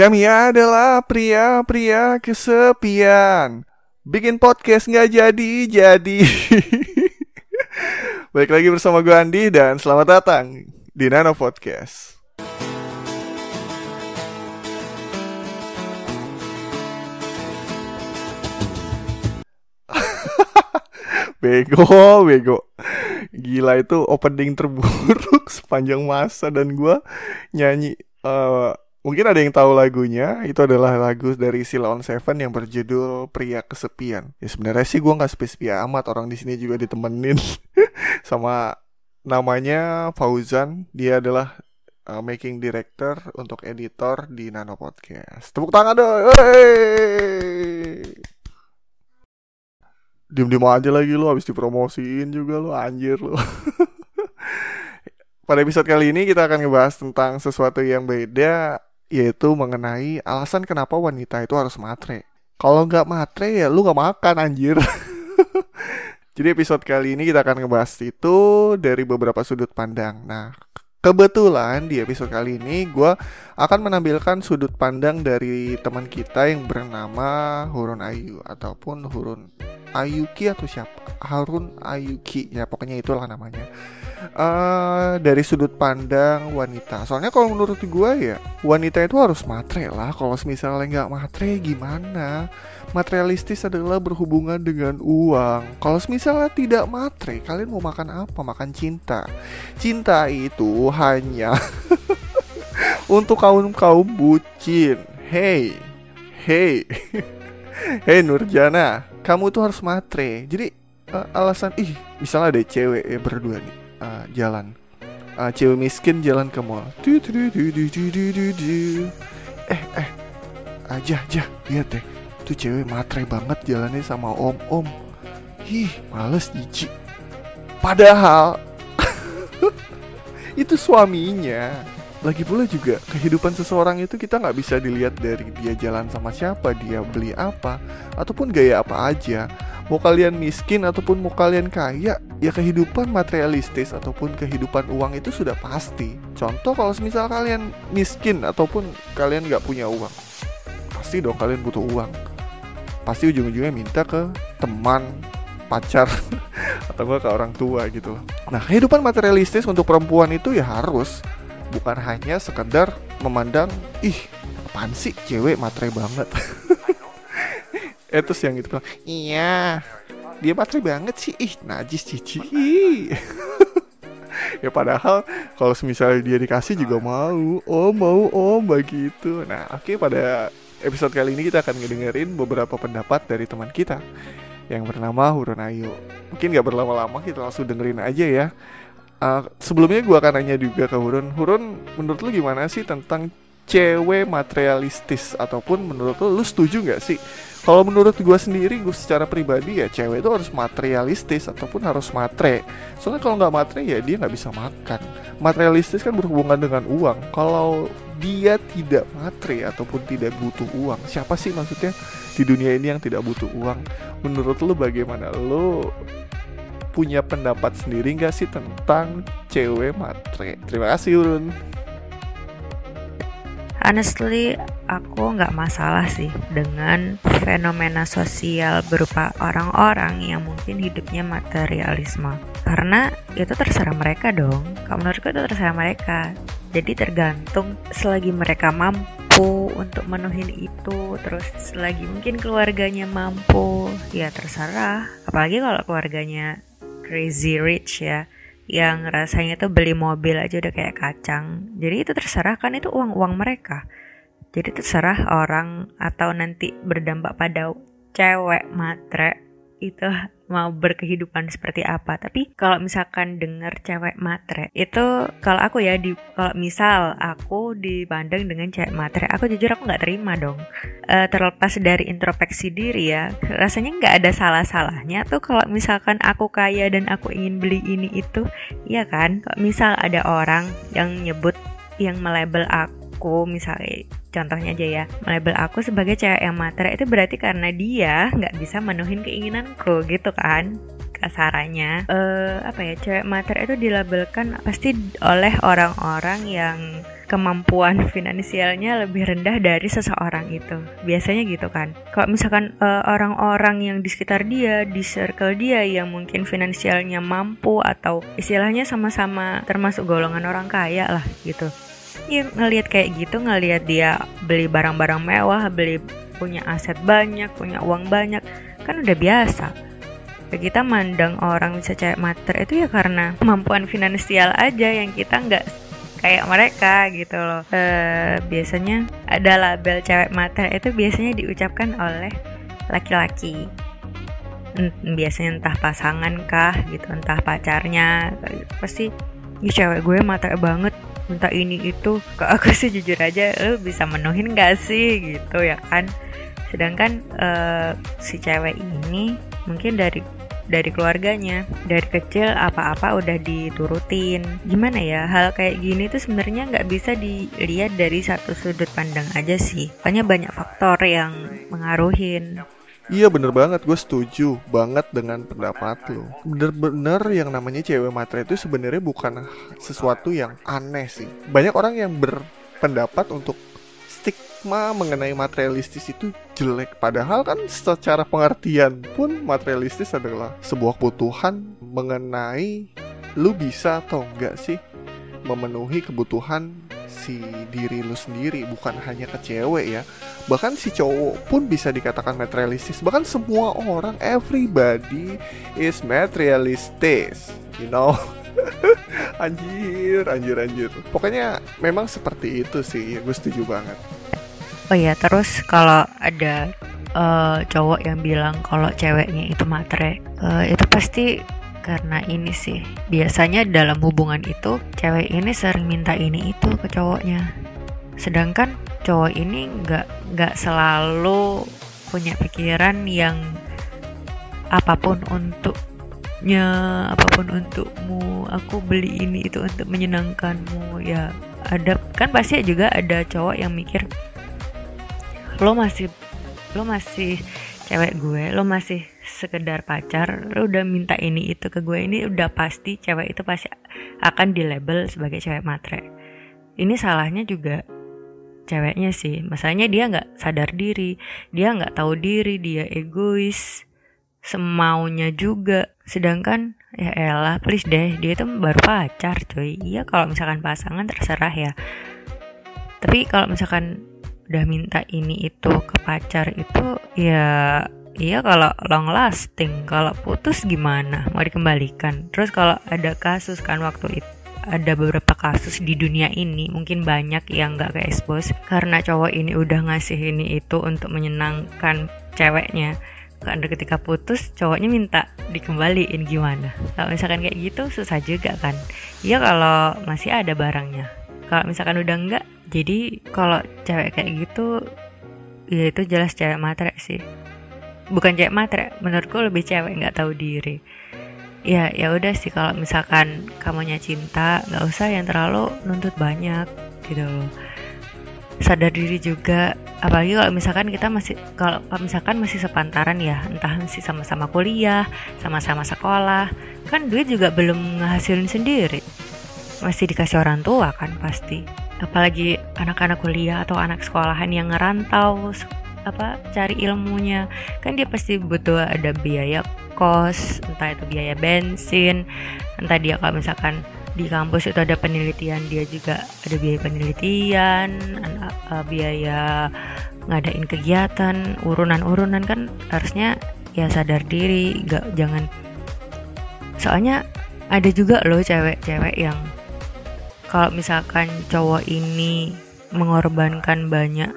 Kami adalah pria-pria kesepian. Bikin podcast nggak jadi-jadi. Baik lagi bersama gue Andi dan selamat datang di Nano Podcast. bego, bego. Gila itu opening terburuk sepanjang masa dan gue nyanyi. Uh, mungkin ada yang tahu lagunya. Itu adalah lagu dari Silon Seven yang berjudul Pria Kesepian. Ya sebenarnya sih gue nggak sepi-sepi amat. Orang di sini juga ditemenin sama namanya Fauzan. Dia adalah uh, making director untuk editor di Nano Podcast. Tepuk tangan dong. Hey! diem-diem aja lagi lo habis dipromosiin juga lo anjir lo pada episode kali ini kita akan ngebahas tentang sesuatu yang beda yaitu mengenai alasan kenapa wanita itu harus matre. Kalau nggak matre ya lu nggak makan anjir. Jadi episode kali ini kita akan ngebahas itu dari beberapa sudut pandang. Nah Kebetulan di episode kali ini gue akan menampilkan sudut pandang dari teman kita yang bernama Hurun Ayu ataupun Hurun Ayuki atau siapa Harun Ayuki ya pokoknya itulah namanya uh, dari sudut pandang wanita soalnya kalau menurut gue ya wanita itu harus matre lah kalau misalnya nggak matre gimana materialistis adalah berhubungan dengan uang. Kalau misalnya tidak matre, kalian mau makan apa? Makan cinta. Cinta itu hanya untuk kaum-kaum bucin. Hey, hey, hey Nurjana, kamu tuh harus matre. Jadi uh, alasan ih, misalnya ada cewek ya berdua nih uh, jalan. Uh, cewek miskin jalan ke mall. Eh, eh, aja, aja, lihat deh itu cewek matre banget jalannya sama om-om Ih, males jijik Padahal Itu suaminya Lagi pula juga kehidupan seseorang itu kita nggak bisa dilihat dari dia jalan sama siapa Dia beli apa Ataupun gaya apa aja. Mau kalian miskin ataupun mau kalian kaya Ya kehidupan materialistis ataupun kehidupan uang itu sudah pasti. Contoh kalau misal kalian miskin ataupun kalian nggak punya uang Pasti dong kalian butuh uang. Pasti ujung-ujungnya minta ke teman pacar atau ke orang tua gitu. Nah kehidupan materialistis untuk perempuan itu ya harus bukan hanya sekedar memandang ih apaan sih cewek matre banget. terus yang itu bilang iya dia matre banget sih ih najis cici ya padahal kalau misalnya dia dikasih juga mau oh mau oh begitu nah oke okay, pada episode kali ini kita akan ngedengerin beberapa pendapat dari teman kita yang bernama Hurun Ayu. Mungkin gak berlama-lama kita langsung dengerin aja ya. Uh, sebelumnya gue akan nanya juga ke Hurun. Hurun, menurut lu gimana sih tentang cewek materialistis? Ataupun menurut lu, lu setuju nggak sih? Kalau menurut gue sendiri gue secara pribadi ya cewek itu harus materialistis ataupun harus matre. Soalnya kalau nggak matre ya dia nggak bisa makan. Materialistis kan berhubungan dengan uang. Kalau dia tidak matre ataupun tidak butuh uang siapa sih maksudnya di dunia ini yang tidak butuh uang? Menurut lo bagaimana? Lo punya pendapat sendiri nggak sih tentang cewek matre? Terima kasih Urun honestly aku nggak masalah sih dengan fenomena sosial berupa orang-orang yang mungkin hidupnya materialisme. Karena itu terserah mereka dong. Kalau menurutku itu terserah mereka. Jadi tergantung selagi mereka mampu untuk menuhin itu terus selagi mungkin keluarganya mampu ya terserah. Apalagi kalau keluarganya crazy rich ya yang rasanya tuh beli mobil aja udah kayak kacang. Jadi itu terserah kan itu uang-uang mereka. Jadi terserah orang atau nanti berdampak pada cewek matre itu mau berkehidupan seperti apa. Tapi kalau misalkan denger cewek matre, itu kalau aku ya di kalau misal aku dipandang dengan cewek matre, aku jujur aku nggak terima dong. E, terlepas dari introspeksi diri ya, rasanya nggak ada salah-salahnya tuh kalau misalkan aku kaya dan aku ingin beli ini itu, ya kan? Kalau misal ada orang yang nyebut yang melabel aku misalnya contohnya aja ya melabel aku sebagai cewek yang materi itu berarti karena dia nggak bisa menuhin keinginanku gitu kan kasarannya uh, apa ya cewek materi itu dilabelkan pasti oleh orang-orang yang kemampuan finansialnya lebih rendah dari seseorang itu. Biasanya gitu kan. Kalau misalkan uh, orang-orang yang di sekitar dia, di circle dia yang mungkin finansialnya mampu atau istilahnya sama-sama termasuk golongan orang kaya lah gitu. Ya ngelihat kayak gitu, ngelihat dia beli barang-barang mewah, beli punya aset banyak, punya uang banyak, kan udah biasa. Kita mandang orang bisa cewek mater itu ya karena kemampuan finansial aja yang kita nggak kayak mereka gitu loh. E, biasanya ada label cewek mater itu biasanya diucapkan oleh laki-laki. Biasanya entah pasangan kah gitu entah pacarnya. Pasti ya cewek gue mater banget entah ini itu ke aku sih jujur aja lu bisa menuhin gak sih? Gitu ya kan? Sedangkan uh, si cewek ini mungkin dari dari keluarganya dari kecil apa-apa udah diturutin. Gimana ya hal kayak gini tuh sebenarnya nggak bisa dilihat dari satu sudut pandang aja sih. Banyak banyak faktor yang mengaruhin Iya bener banget, gue setuju banget dengan pendapat lo. Bener-bener yang namanya cewek matre itu sebenarnya bukan sesuatu yang aneh sih. Banyak orang yang berpendapat untuk stigma mengenai materialistis itu jelek. Padahal kan secara pengertian pun materialistis adalah sebuah kebutuhan mengenai lu bisa atau enggak sih memenuhi kebutuhan si diri lu sendiri bukan hanya ke cewek ya. Bahkan si cowok pun bisa dikatakan materialistis. Bahkan semua orang everybody is materialistis you know? Anjir anjir anjir. Pokoknya memang seperti itu sih gue setuju banget. Oh ya terus kalau ada uh, cowok yang bilang kalau ceweknya itu matre uh, itu pasti karena ini sih biasanya dalam hubungan itu cewek ini sering minta ini itu ke cowoknya. Sedangkan cowok ini nggak nggak selalu punya pikiran yang apa pun untuknya apa pun untukmu aku beli ini itu untuk menyenangkanmu ya ada kan pasti juga ada cowok yang mikir lo masih lo masih cewek gue lo masih sekedar pacar lo udah minta ini itu ke gue ini udah pasti cewek itu pasti akan di label sebagai cewek matre. Ini salahnya juga ceweknya sih masalahnya dia nggak sadar diri dia nggak tahu diri dia egois semaunya juga. Sedangkan ya elah please deh dia itu baru pacar cuy. Iya kalau misalkan pasangan terserah ya. Tapi kalau misalkan udah minta ini itu ke pacar itu ya iya kalau long lasting kalau putus gimana? Mau dikembalikan. Terus kalau ada kasus kan waktu itu ada beberapa kasus di dunia ini mungkin banyak yang gak ke expose karena cowok ini udah ngasih ini itu untuk menyenangkan ceweknya. Karena ketika putus cowoknya minta dikembaliin gimana? Kalau misalkan kayak gitu susah juga kan? Ya kalau masih ada barangnya. Kalau misalkan udah enggak jadi kalau cewek kayak gitu ya itu jelas cewek matre sih bukan cewek matre menurutku lebih cewek nggak tahu diri. Ya ya udah sih kalau misalkan kamunya cinta nggak usah yang terlalu nuntut banyak gitu. Loh sadar diri juga apalagi kalau misalkan kita masih kalau misalkan masih sepantaran ya entah masih sama-sama kuliah sama-sama sekolah kan duit juga belum ngehasilin sendiri. Masih dikasih orang tua kan pasti. Apalagi anak-anak kuliah atau anak sekolahan yang ngerantau apa cari ilmunya. Kan dia pasti butuh ada biaya kos entah itu biaya bensin entah dia kalau misalkan di kampus itu ada penelitian dia juga ada biaya penelitian biaya ngadain kegiatan urunan-urunan kan harusnya ya sadar diri gak jangan. Soalnya ada juga loh cewek-cewek yang kalau misalkan cowok ini mengorbankan banyak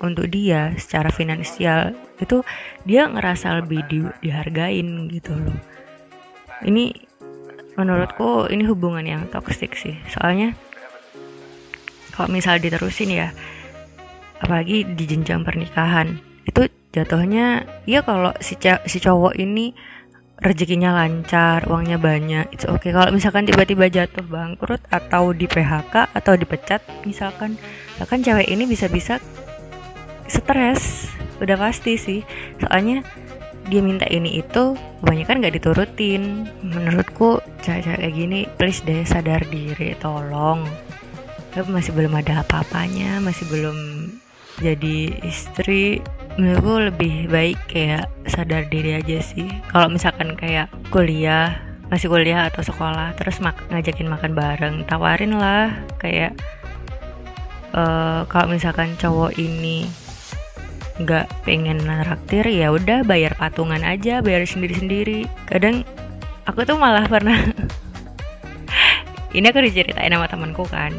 untuk dia secara finansial itu dia ngerasa lebih di, dihargain gitu loh ini menurutku ini hubungan yang toksik sih soalnya kalau misal diterusin ya apalagi di jenjang pernikahan itu jatuhnya ya kalau si, si cowok ini rezekinya lancar, uangnya banyak, itu oke. Okay. Kalau misalkan tiba-tiba jatuh bangkrut atau di PHK atau dipecat, misalkan, bahkan cewek ini bisa-bisa stres, udah pasti sih. Soalnya dia minta ini itu, banyak kan nggak diturutin. Menurutku cewek-cewek kayak gini, please deh sadar diri, tolong. masih belum ada apa-apanya masih belum jadi istri menurutku lebih baik kayak sadar diri aja sih kalau misalkan kayak kuliah masih kuliah atau sekolah terus mak ngajakin makan bareng tawarin lah kayak uh, kalau misalkan cowok ini nggak pengen traktir ya udah bayar patungan aja bayar sendiri sendiri kadang aku tuh malah pernah ini aku diceritain sama temanku kan.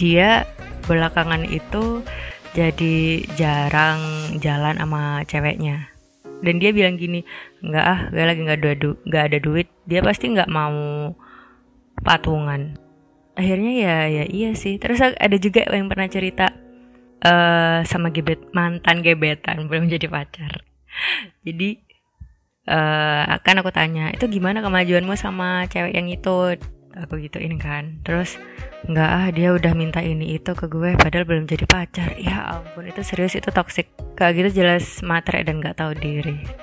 Dia belakangan itu jadi jarang jalan sama ceweknya. Dan dia bilang gini nggak ah gue lagi nggak ada nggak ada duit. Dia pasti nggak mau patungan. Akhirnya ya ya iya sih. Terus ada juga yang pernah cerita uh, sama gebet mantan gebetan belum jadi pacar. Jadi uh, akan aku tanya itu gimana kemajuanmu sama cewek yang itu? Aku gituin kan. Terus nggak ah dia udah minta ini itu ke gue padahal belum jadi pacar. Ya ampun itu serius itu toxic. Kayak gitu jelas matre dan nggak tahu diri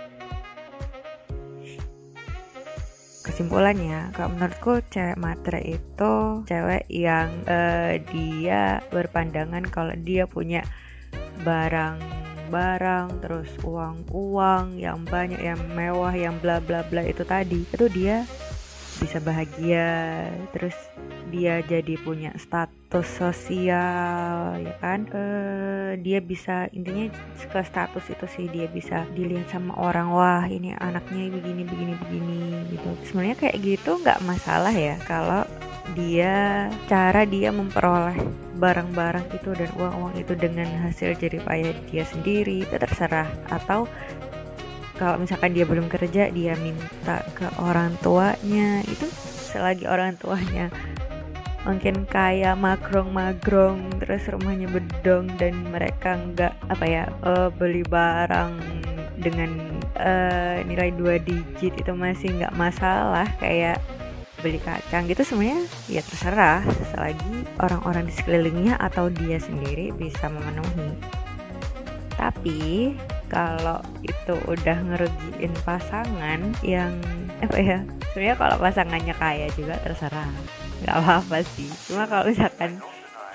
kesimpulannya kalau menurutku cewek matre itu cewek yang uh, dia berpandangan kalau dia punya barang barang terus uang-uang yang banyak yang mewah yang bla bla bla itu tadi itu dia bisa bahagia terus dia jadi punya status sosial ya kan? Uh, dia bisa intinya ke status itu sih dia bisa dilihat sama orang wah ini anaknya begini begini begini gitu. Sebenarnya kayak gitu nggak masalah ya kalau dia cara dia memperoleh barang-barang itu dan uang-uang itu dengan hasil jerih payah dia sendiri itu terserah. Atau kalau misalkan dia belum kerja dia minta ke orang tuanya. Itu selagi orang tuanya mungkin kayak magrong-magrong terus rumahnya bedong dan mereka nggak apa ya uh, beli barang dengan uh, nilai dua digit itu masih nggak masalah. Kayak beli kacang gitu semuanya ya terserah. Selagi orang-orang di sekelilingnya atau dia sendiri bisa memenuhi. Tapi kalau itu udah ngerugiin pasangan yang apa ya sebenarnya kalau pasangannya kaya juga terserah. Nggak apa-apa sih. Cuma kalau misalkan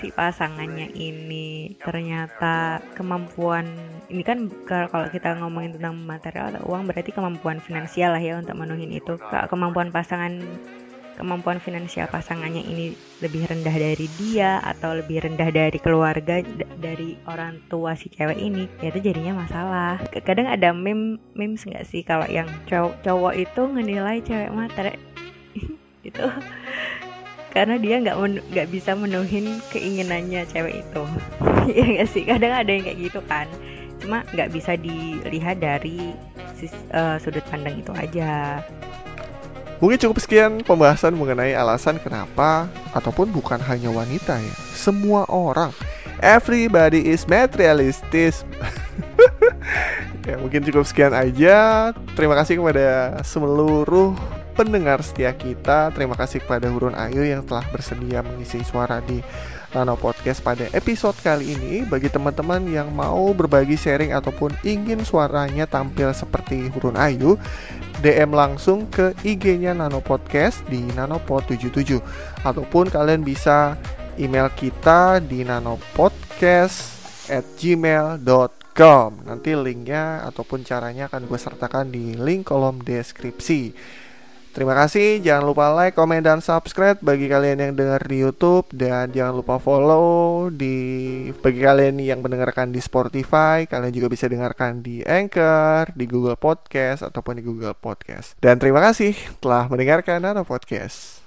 si pasangannya ini ternyata kemampuan ini kan kalau kita ngomongin tentang material atau uang berarti kemampuan finansial lah ya untuk menuhin itu. Kemampuan pasangan kemampuan finansial pasangannya ini lebih rendah dari dia atau lebih rendah dari keluarga dari orang tua si cewek ini ya itu jadinya masalah. Kadang ada meme memes nggak sih kalau yang cowok cowok itu menilai cewek matre? Itu karena dia nggak nggak bisa menuhin keinginannya cewek itu. Ya nggak sih? Kadang ada yang kayak gitu kan. Cuma nggak bisa dilihat dari sis, uh, sudut pandang itu aja Mungkin cukup sekian pembahasan mengenai alasan kenapa ataupun bukan hanya wanita ya. Semua orang, everybody is materialistis. ya mungkin cukup sekian aja. Terima kasih kepada seluruh pendengar setia kita. Terima kasih kepada Hurun Ayu yang telah bersedia mengisi suara di Nano Podcast pada episode kali ini. Bagi teman-teman yang mau berbagi sharing ataupun ingin suaranya tampil seperti Hurun Ayu, DM langsung ke IG-nya Nano Podcast di nanopod77 ataupun kalian bisa email kita di nanopodcast at gmail.com Nanti linknya ataupun caranya akan gue sertakan di link kolom deskripsi Terima kasih, jangan lupa like, komen, dan subscribe bagi kalian yang dengar di YouTube dan jangan lupa follow di bagi kalian yang mendengarkan di Spotify, kalian juga bisa dengarkan di Anchor, di Google Podcast ataupun di Google Podcast. Dan terima kasih telah mendengarkan Nano Podcast.